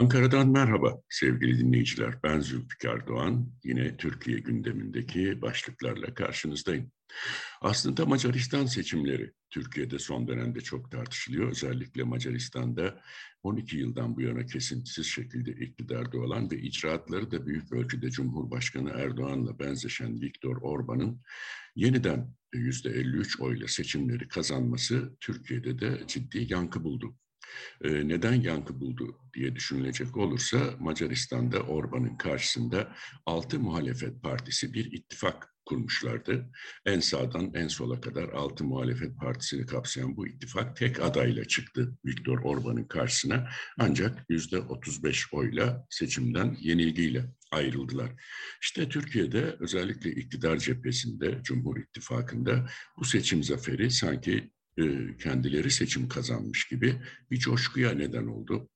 Ankara'dan merhaba sevgili dinleyiciler. Ben Zülfikar Doğan. Yine Türkiye gündemindeki başlıklarla karşınızdayım. Aslında Macaristan seçimleri Türkiye'de son dönemde çok tartışılıyor. Özellikle Macaristan'da 12 yıldan bu yana kesintisiz şekilde iktidarda olan ve icraatları da büyük ölçüde Cumhurbaşkanı Erdoğan'la benzeşen Viktor Orban'ın yeniden %53 oyla seçimleri kazanması Türkiye'de de ciddi yankı buldu. Ee, neden yankı buldu diye düşünülecek olursa Macaristan'da Orban'ın karşısında altı muhalefet partisi bir ittifak kurmuşlardı. En sağdan en sola kadar altı muhalefet partisini kapsayan bu ittifak tek adayla çıktı Viktor Orban'ın karşısına. Ancak yüzde 35 oyla seçimden yenilgiyle ayrıldılar. İşte Türkiye'de özellikle iktidar cephesinde, Cumhur İttifakı'nda bu seçim zaferi sanki e, kendileri seçim kazanmış gibi bir coşkuya neden oldu.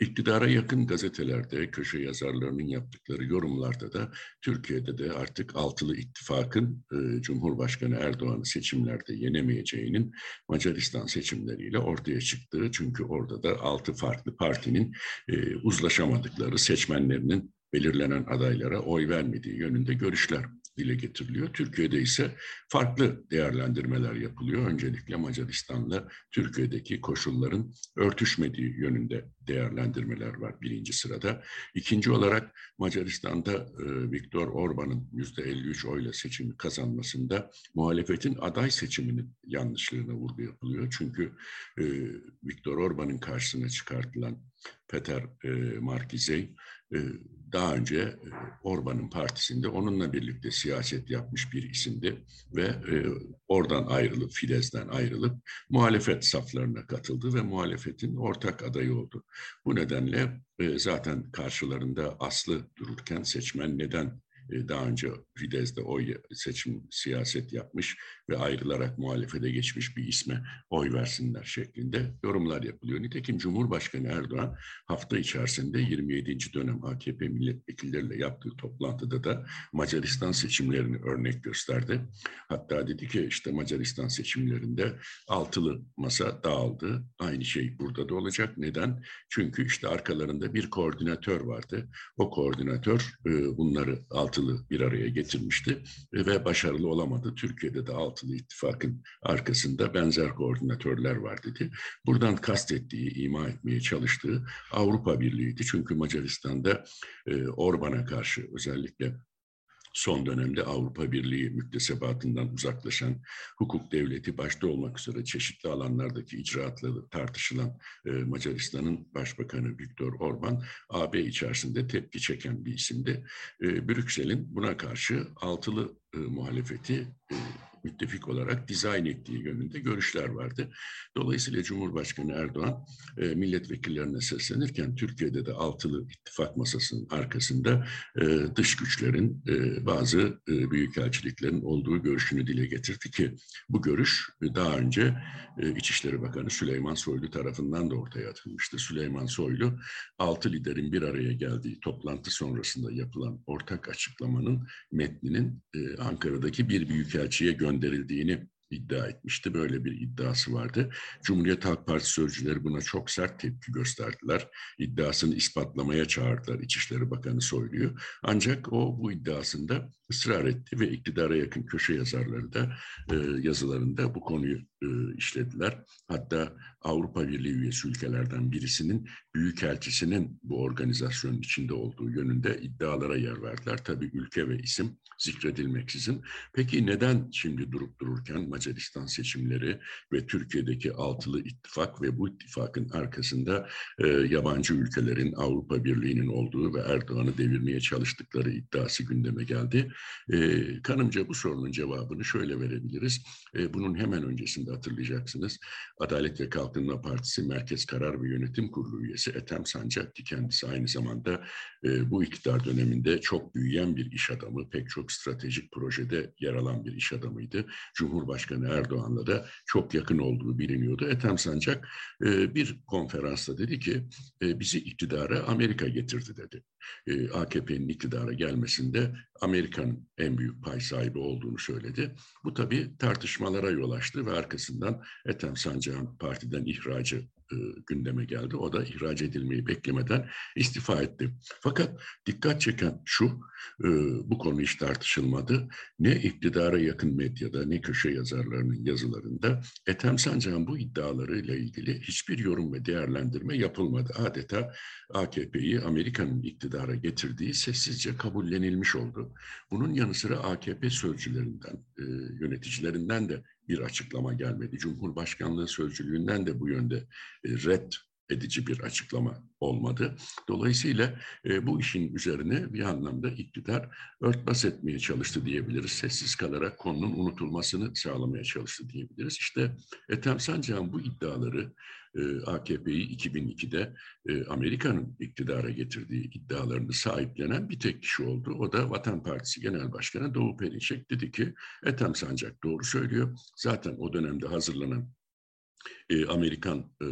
İktidara yakın gazetelerde, köşe yazarlarının yaptıkları yorumlarda da Türkiye'de de artık altılı ittifakın e, Cumhurbaşkanı Erdoğan'ı seçimlerde yenemeyeceğinin Macaristan seçimleriyle ortaya çıktığı. Çünkü orada da altı farklı partinin e, uzlaşamadıkları seçmenlerinin belirlenen adaylara oy vermediği yönünde görüşler dile getiriliyor. Türkiye'de ise farklı değerlendirmeler yapılıyor. Öncelikle Macaristan'la Türkiye'deki koşulların örtüşmediği yönünde değerlendirmeler var birinci sırada. İkinci olarak Macaristan'da e, Viktor Orban'ın yüzde 53 oyla seçimi kazanmasında muhalefetin aday seçiminin yanlışlığına vurgu yapılıyor. Çünkü e, Viktor Orban'ın karşısına çıkartılan Peter e, Markizey daha önce e, Orban'ın partisinde onunla birlikte siyaset yapmış bir isimdi ve e, oradan ayrılıp Fidesz'den ayrılıp muhalefet saflarına katıldı ve muhalefetin ortak adayı oldu. Bu nedenle e, zaten karşılarında Aslı dururken seçmen neden daha önce Fidesz'de oy seçim siyaset yapmış ve ayrılarak muhalefete geçmiş bir isme oy versinler şeklinde yorumlar yapılıyor. Nitekim Cumhurbaşkanı Erdoğan hafta içerisinde 27. dönem AKP milletvekilleriyle yaptığı toplantıda da Macaristan seçimlerini örnek gösterdi. Hatta dedi ki işte Macaristan seçimlerinde altılı masa dağıldı. Aynı şey burada da olacak. Neden? Çünkü işte arkalarında bir koordinatör vardı. O koordinatör e, bunları altı altılı bir araya getirmişti ve başarılı olamadı. Türkiye'de de altılı ittifakın arkasında benzer koordinatörler var dedi. Buradan kastettiği, ima etmeye çalıştığı Avrupa Birliği'ydi. Çünkü Macaristan'da e, Orban'a karşı özellikle son dönemde Avrupa Birliği müktesebatından uzaklaşan hukuk devleti başta olmak üzere çeşitli alanlardaki icraatları tartışılan e, Macaristan'ın Başbakanı Viktor Orban AB içerisinde tepki çeken bir isimdi. E, Brüksel'in buna karşı altılı e, muhalefeti e, müttefik olarak dizayn ettiği yönünde görüşler vardı. Dolayısıyla Cumhurbaşkanı Erdoğan e, milletvekillerine seslenirken Türkiye'de de altılı ittifak masasının arkasında e, dış güçlerin e, bazı e, büyükelçiliklerin olduğu görüşünü dile getirdi ki bu görüş e, daha önce e, İçişleri Bakanı Süleyman Soylu tarafından da ortaya atılmıştı. Süleyman Soylu altı liderin bir araya geldiği toplantı sonrasında yapılan ortak açıklamanın metninin e, Ankara'daki bir büyükelçiye gönderildiğini iddia etmişti. Böyle bir iddiası vardı. Cumhuriyet Halk Partisi sözcüleri buna çok sert tepki gösterdiler. İddiasını ispatlamaya çağırdılar İçişleri Bakanı Soylu'yu. Ancak o bu iddiasında ısrar etti ve iktidara yakın köşe yazarları da e, yazılarında bu konuyu e, işlediler. Hatta Avrupa Birliği üyesi ülkelerden birisinin büyükelçisinin bu organizasyonun içinde olduğu yönünde iddialara yer verdiler. Tabii ülke ve isim zikredilmeksizin. Peki neden şimdi durup dururken Macaristan seçimleri ve Türkiye'deki altılı ittifak ve bu ittifakın arkasında e, yabancı ülkelerin Avrupa Birliği'nin olduğu ve Erdoğan'ı devirmeye çalıştıkları iddiası gündeme geldi? E, kanımca bu sorunun cevabını şöyle verebiliriz. E, bunun hemen öncesinde hatırlayacaksınız. Adalet ve Kalkınma Partisi Merkez Karar ve Yönetim Kurulu üyesi Ethem Sancak'tı kendisi aynı zamanda e, bu iktidar döneminde çok büyüyen bir iş adamı, pek çok stratejik projede yer alan bir iş adamıydı. Cumhurbaşkanı Erdoğan'la da çok yakın olduğu biliniyordu. Ethem Sancak e, bir konferansta dedi ki e, bizi iktidara Amerika getirdi dedi. E, AKP'nin iktidara gelmesinde Amerika'nın en büyük pay sahibi olduğunu söyledi. Bu tabii tartışmalara yol açtı ve arkasından Ethem Sancak'ın partiden ihracı e, gündeme geldi. O da ihraç edilmeyi beklemeden istifa etti. Fakat dikkat çeken şu, e, bu konu hiç tartışılmadı. Ne iktidara yakın medyada ne köşe yazarlarının yazılarında Ethem Sancak'ın bu iddialarıyla ilgili hiçbir yorum ve değerlendirme yapılmadı. Adeta AKP'yi Amerika'nın iktidara getirdiği sessizce kabullenilmiş oldu. Bunun yanı sıra AKP sözcülerinden, e, yöneticilerinden de bir açıklama gelmedi. Cumhurbaşkanlığı sözcülüğünden de bu yönde e, red edici bir açıklama olmadı. Dolayısıyla e, bu işin üzerine bir anlamda iktidar örtbas etmeye çalıştı diyebiliriz. Sessiz kalarak konunun unutulmasını sağlamaya çalıştı diyebiliriz. İşte Ethem Sancak'ın bu iddiaları e, AKP'yi 2002'de e, Amerika'nın iktidara getirdiği iddialarını sahiplenen bir tek kişi oldu. O da Vatan Partisi Genel Başkanı Doğu Perinçek dedi ki Ethem Sancak doğru söylüyor. Zaten o dönemde hazırlanan e, Amerikan e,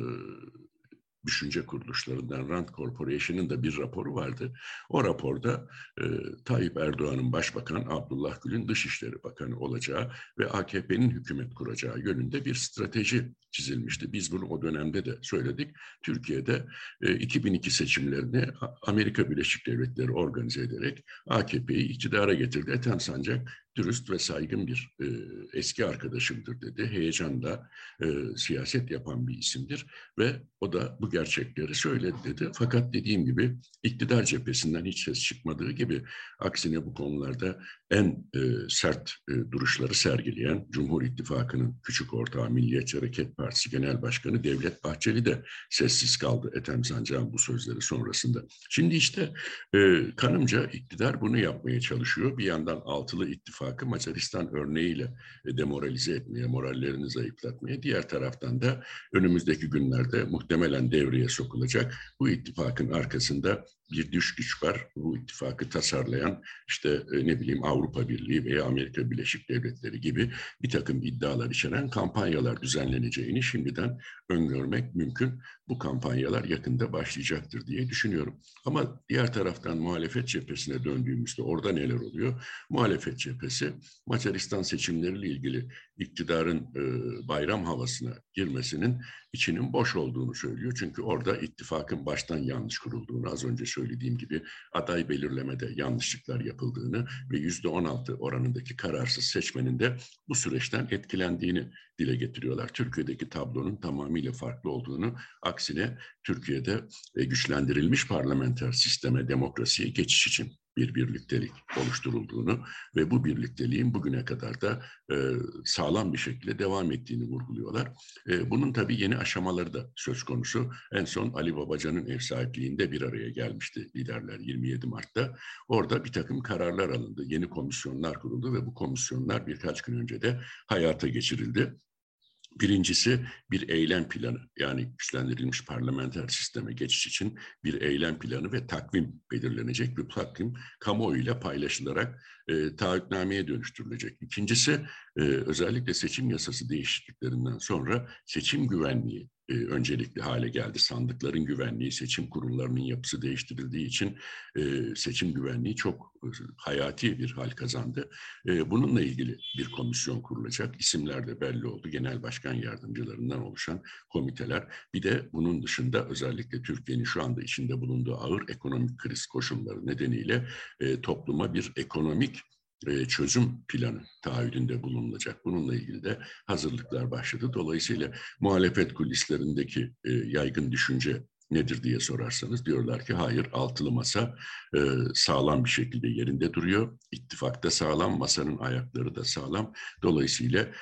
düşünce kuruluşlarından Rand Corporation'ın da bir raporu vardı. O raporda e, Tayyip Erdoğan'ın başbakan, Abdullah Gül'ün dışişleri bakanı olacağı ve AKP'nin hükümet kuracağı yönünde bir strateji çizilmişti. Biz bunu o dönemde de söyledik. Türkiye'de e, 2002 seçimlerini Amerika Birleşik Devletleri organize ederek AKP'yi iktidara getirdi. Ethem Sancak dürüst ve saygın bir e, eski arkadaşımdır dedi. Heyecanla e, siyaset yapan bir isimdir ve o da bu gerçekleri söyledi dedi. Fakat dediğim gibi iktidar cephesinden hiç ses çıkmadığı gibi aksine bu konularda en e, sert e, duruşları sergileyen Cumhur İttifakı'nın küçük ortağı Milliyetçi Hareket Partisi Genel Başkanı Devlet Bahçeli de sessiz kaldı Ethem Sancak'ın bu sözleri sonrasında. Şimdi işte e, kanımca iktidar bunu yapmaya çalışıyor. Bir yandan altılı ittifakı Macaristan örneğiyle e, demoralize etmeye, morallerini zayıflatmaya. Diğer taraftan da önümüzdeki günlerde muhtemelen devreye sokulacak bu ittifakın arkasında bir düş güç var. Bu ittifakı tasarlayan işte e, ne bileyim Avrupa Birliği veya Amerika Birleşik Devletleri gibi bir takım iddialar içeren kampanyalar düzenleneceğini şimdiden öngörmek mümkün. Bu kampanyalar yakında başlayacaktır diye düşünüyorum. Ama diğer taraftan muhalefet cephesine döndüğümüzde orada neler oluyor? Muhalefet cephesi Macaristan seçimleriyle ilgili iktidarın e, bayram havasına girmesinin içinin boş olduğunu söylüyor. Çünkü orada ittifakın baştan yanlış kurulduğunu az önce söylediğim gibi aday belirlemede yanlışlıklar yapıldığını ve yüzde on altı oranındaki kararsız seçmenin de bu süreçten etkilendiğini dile getiriyorlar. Türkiye'deki tablonun tamamıyla farklı olduğunu, aksine Türkiye'de e, güçlendirilmiş parlamenter sisteme, demokrasiye geçiş için bir birliktelik oluşturulduğunu ve bu birlikteliğin bugüne kadar da e, sağlam bir şekilde devam ettiğini vurguluyorlar. E, bunun tabii yeni aşamaları da söz konusu. En son Ali Babacan'ın ev sahipliğinde bir araya gelmişti liderler 27 Mart'ta. Orada bir takım kararlar alındı. Yeni komisyonlar kuruldu ve bu komisyonlar birkaç gün önce de hayata geçirildi. Birincisi bir eylem planı yani güçlendirilmiş parlamenter sisteme geçiş için bir eylem planı ve takvim belirlenecek. Bu takvim kamuoyuyla paylaşılarak e, taahhütnameye dönüştürülecek. İkincisi e, özellikle seçim yasası değişikliklerinden sonra seçim güvenliği e, öncelikli hale geldi. Sandıkların güvenliği, seçim kurullarının yapısı değiştirildiği için e, seçim güvenliği çok e, hayati bir hal kazandı. E, bununla ilgili bir komisyon kurulacak. İsimler de belli oldu. Genel başkan yardımcılarından oluşan komiteler. Bir de bunun dışında özellikle Türkiye'nin şu anda içinde bulunduğu ağır ekonomik kriz koşulları nedeniyle e, topluma bir ekonomik çözüm planı taahhüdünde bulunulacak. Bununla ilgili de hazırlıklar başladı. Dolayısıyla muhalefet kulislerindeki e, yaygın düşünce nedir diye sorarsanız diyorlar ki hayır altılı masa e, sağlam bir şekilde yerinde duruyor. İttifakta sağlam, masanın ayakları da sağlam. Dolayısıyla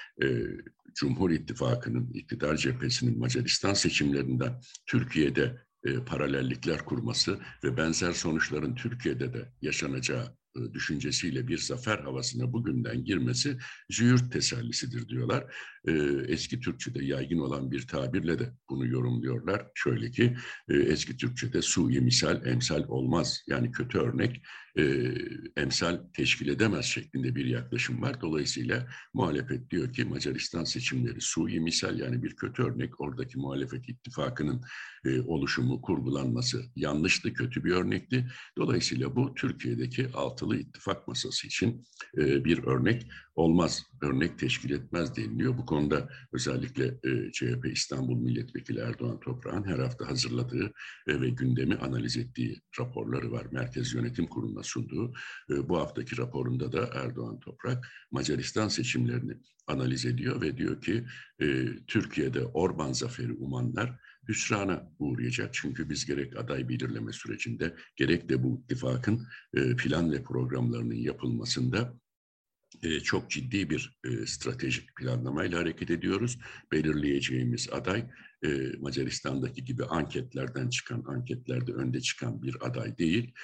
Cumhur İttifakı'nın iktidar cephesinin Macaristan seçimlerinden Türkiye'de paralellikler kurması ve benzer sonuçların Türkiye'de de yaşanacağı e, düşüncesiyle bir zafer havasına bugünden girmesi züğürt tesellisidir diyorlar. E, eski Türkçe'de yaygın olan bir tabirle de bunu yorumluyorlar. Şöyle ki e, eski Türkçe'de su misal emsal olmaz. Yani kötü örnek emsal teşkil edemez şeklinde bir yaklaşım var. Dolayısıyla muhalefet diyor ki Macaristan seçimleri su misal yani bir kötü örnek. Oradaki muhalefet ittifakının oluşumu, kurgulanması yanlıştı, kötü bir örnekti. Dolayısıyla bu Türkiye'deki altılı ittifak masası için bir örnek olmaz, örnek teşkil etmez deniliyor. Bu konuda özellikle e, CHP İstanbul Milletvekili Erdoğan Toprak'ın her hafta hazırladığı e, ve gündemi analiz ettiği raporları var. Merkez Yönetim Kurulu'na sunduğu. E, bu haftaki raporunda da Erdoğan Toprak Macaristan seçimlerini analiz ediyor ve diyor ki e, Türkiye'de Orban zaferi umanlar hüsrana uğrayacak. Çünkü biz gerek aday belirleme sürecinde gerek de bu ittifakın e, plan ve programlarının yapılmasında e, çok ciddi bir e, stratejik planlamayla hareket ediyoruz. Belirleyeceğimiz aday e, Macaristan'daki gibi anketlerden çıkan, anketlerde önde çıkan bir aday değil.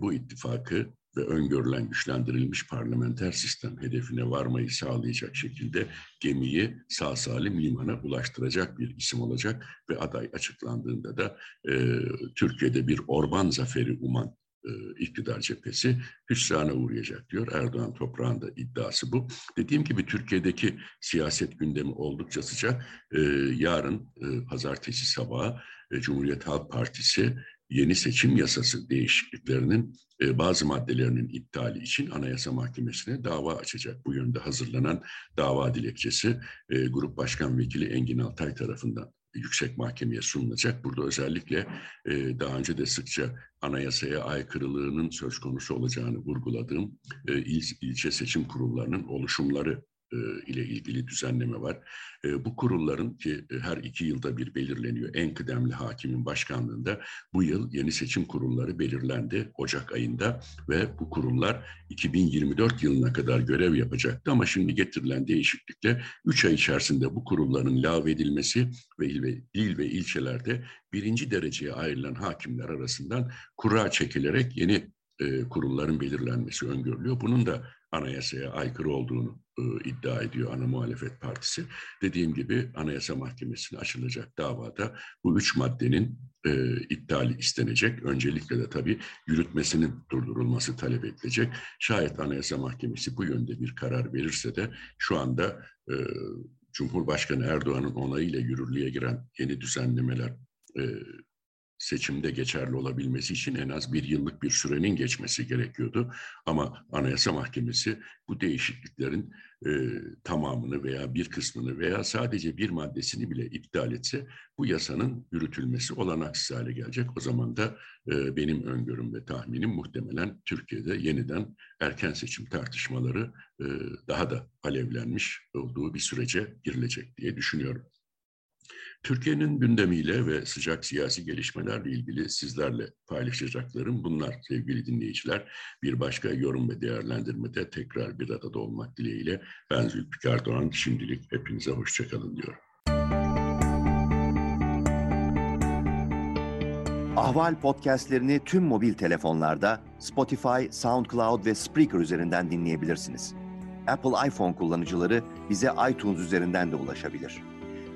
bu ittifakı ve öngörülen güçlendirilmiş parlamenter sistem hedefine varmayı sağlayacak şekilde gemiyi sağ salim limana ulaştıracak bir isim olacak ve aday açıklandığında da e, Türkiye'de bir Orban zaferi uman e, iktidar cephesi hüsrana uğrayacak diyor. Erdoğan toprağın da iddiası bu. Dediğim gibi Türkiye'deki siyaset gündemi oldukça sıcak. E, yarın e, pazartesi sabahı Cumhuriyet Halk Partisi yeni seçim yasası değişikliklerinin bazı maddelerinin iptali için Anayasa Mahkemesi'ne dava açacak. Bu yönde hazırlanan dava dilekçesi Grup Başkan Vekili Engin Altay tarafından yüksek mahkemeye sunulacak. Burada özellikle e, daha önce de sıkça anayasaya aykırılığının söz konusu olacağını vurguladığım e, il, ilçe seçim kurullarının oluşumları ile ilgili düzenleme var. E, bu kurulların ki e, her iki yılda bir belirleniyor en kıdemli hakimin başkanlığında bu yıl yeni seçim kurulları belirlendi Ocak ayında ve bu kurullar 2024 yılına kadar görev yapacaktı ama şimdi getirilen değişiklikle 3 ay içerisinde bu kurulların lağvedilmesi ve il ve, il ve ilçelerde birinci dereceye ayrılan hakimler arasından kura çekilerek yeni e, kurulların belirlenmesi öngörülüyor. Bunun da anayasaya aykırı olduğunu e, iddia ediyor ana muhalefet partisi. Dediğim gibi Anayasa Mahkemesi'ne açılacak davada bu üç maddenin e, iptali istenecek. Öncelikle de tabii yürütmesinin durdurulması talep edilecek. Şayet Anayasa Mahkemesi bu yönde bir karar verirse de şu anda e, Cumhurbaşkanı Erdoğan'ın onayıyla yürürlüğe giren yeni düzenlemeler e, seçimde geçerli olabilmesi için en az bir yıllık bir sürenin geçmesi gerekiyordu. Ama Anayasa Mahkemesi bu değişikliklerin e, tamamını veya bir kısmını veya sadece bir maddesini bile iptal etse bu yasanın yürütülmesi olanaksız hale gelecek. O zaman da e, benim öngörüm ve tahminim muhtemelen Türkiye'de yeniden erken seçim tartışmaları e, daha da alevlenmiş olduğu bir sürece girilecek diye düşünüyorum. Türkiye'nin gündemiyle ve sıcak siyasi gelişmelerle ilgili sizlerle paylaşacaklarım bunlar sevgili dinleyiciler. Bir başka yorum ve değerlendirmede tekrar bir arada olmak dileğiyle ben Zülfikar Doğan şimdilik hepinize hoşçakalın diyorum. Ahval podcastlerini tüm mobil telefonlarda Spotify, SoundCloud ve Spreaker üzerinden dinleyebilirsiniz. Apple iPhone kullanıcıları bize iTunes üzerinden de ulaşabilir.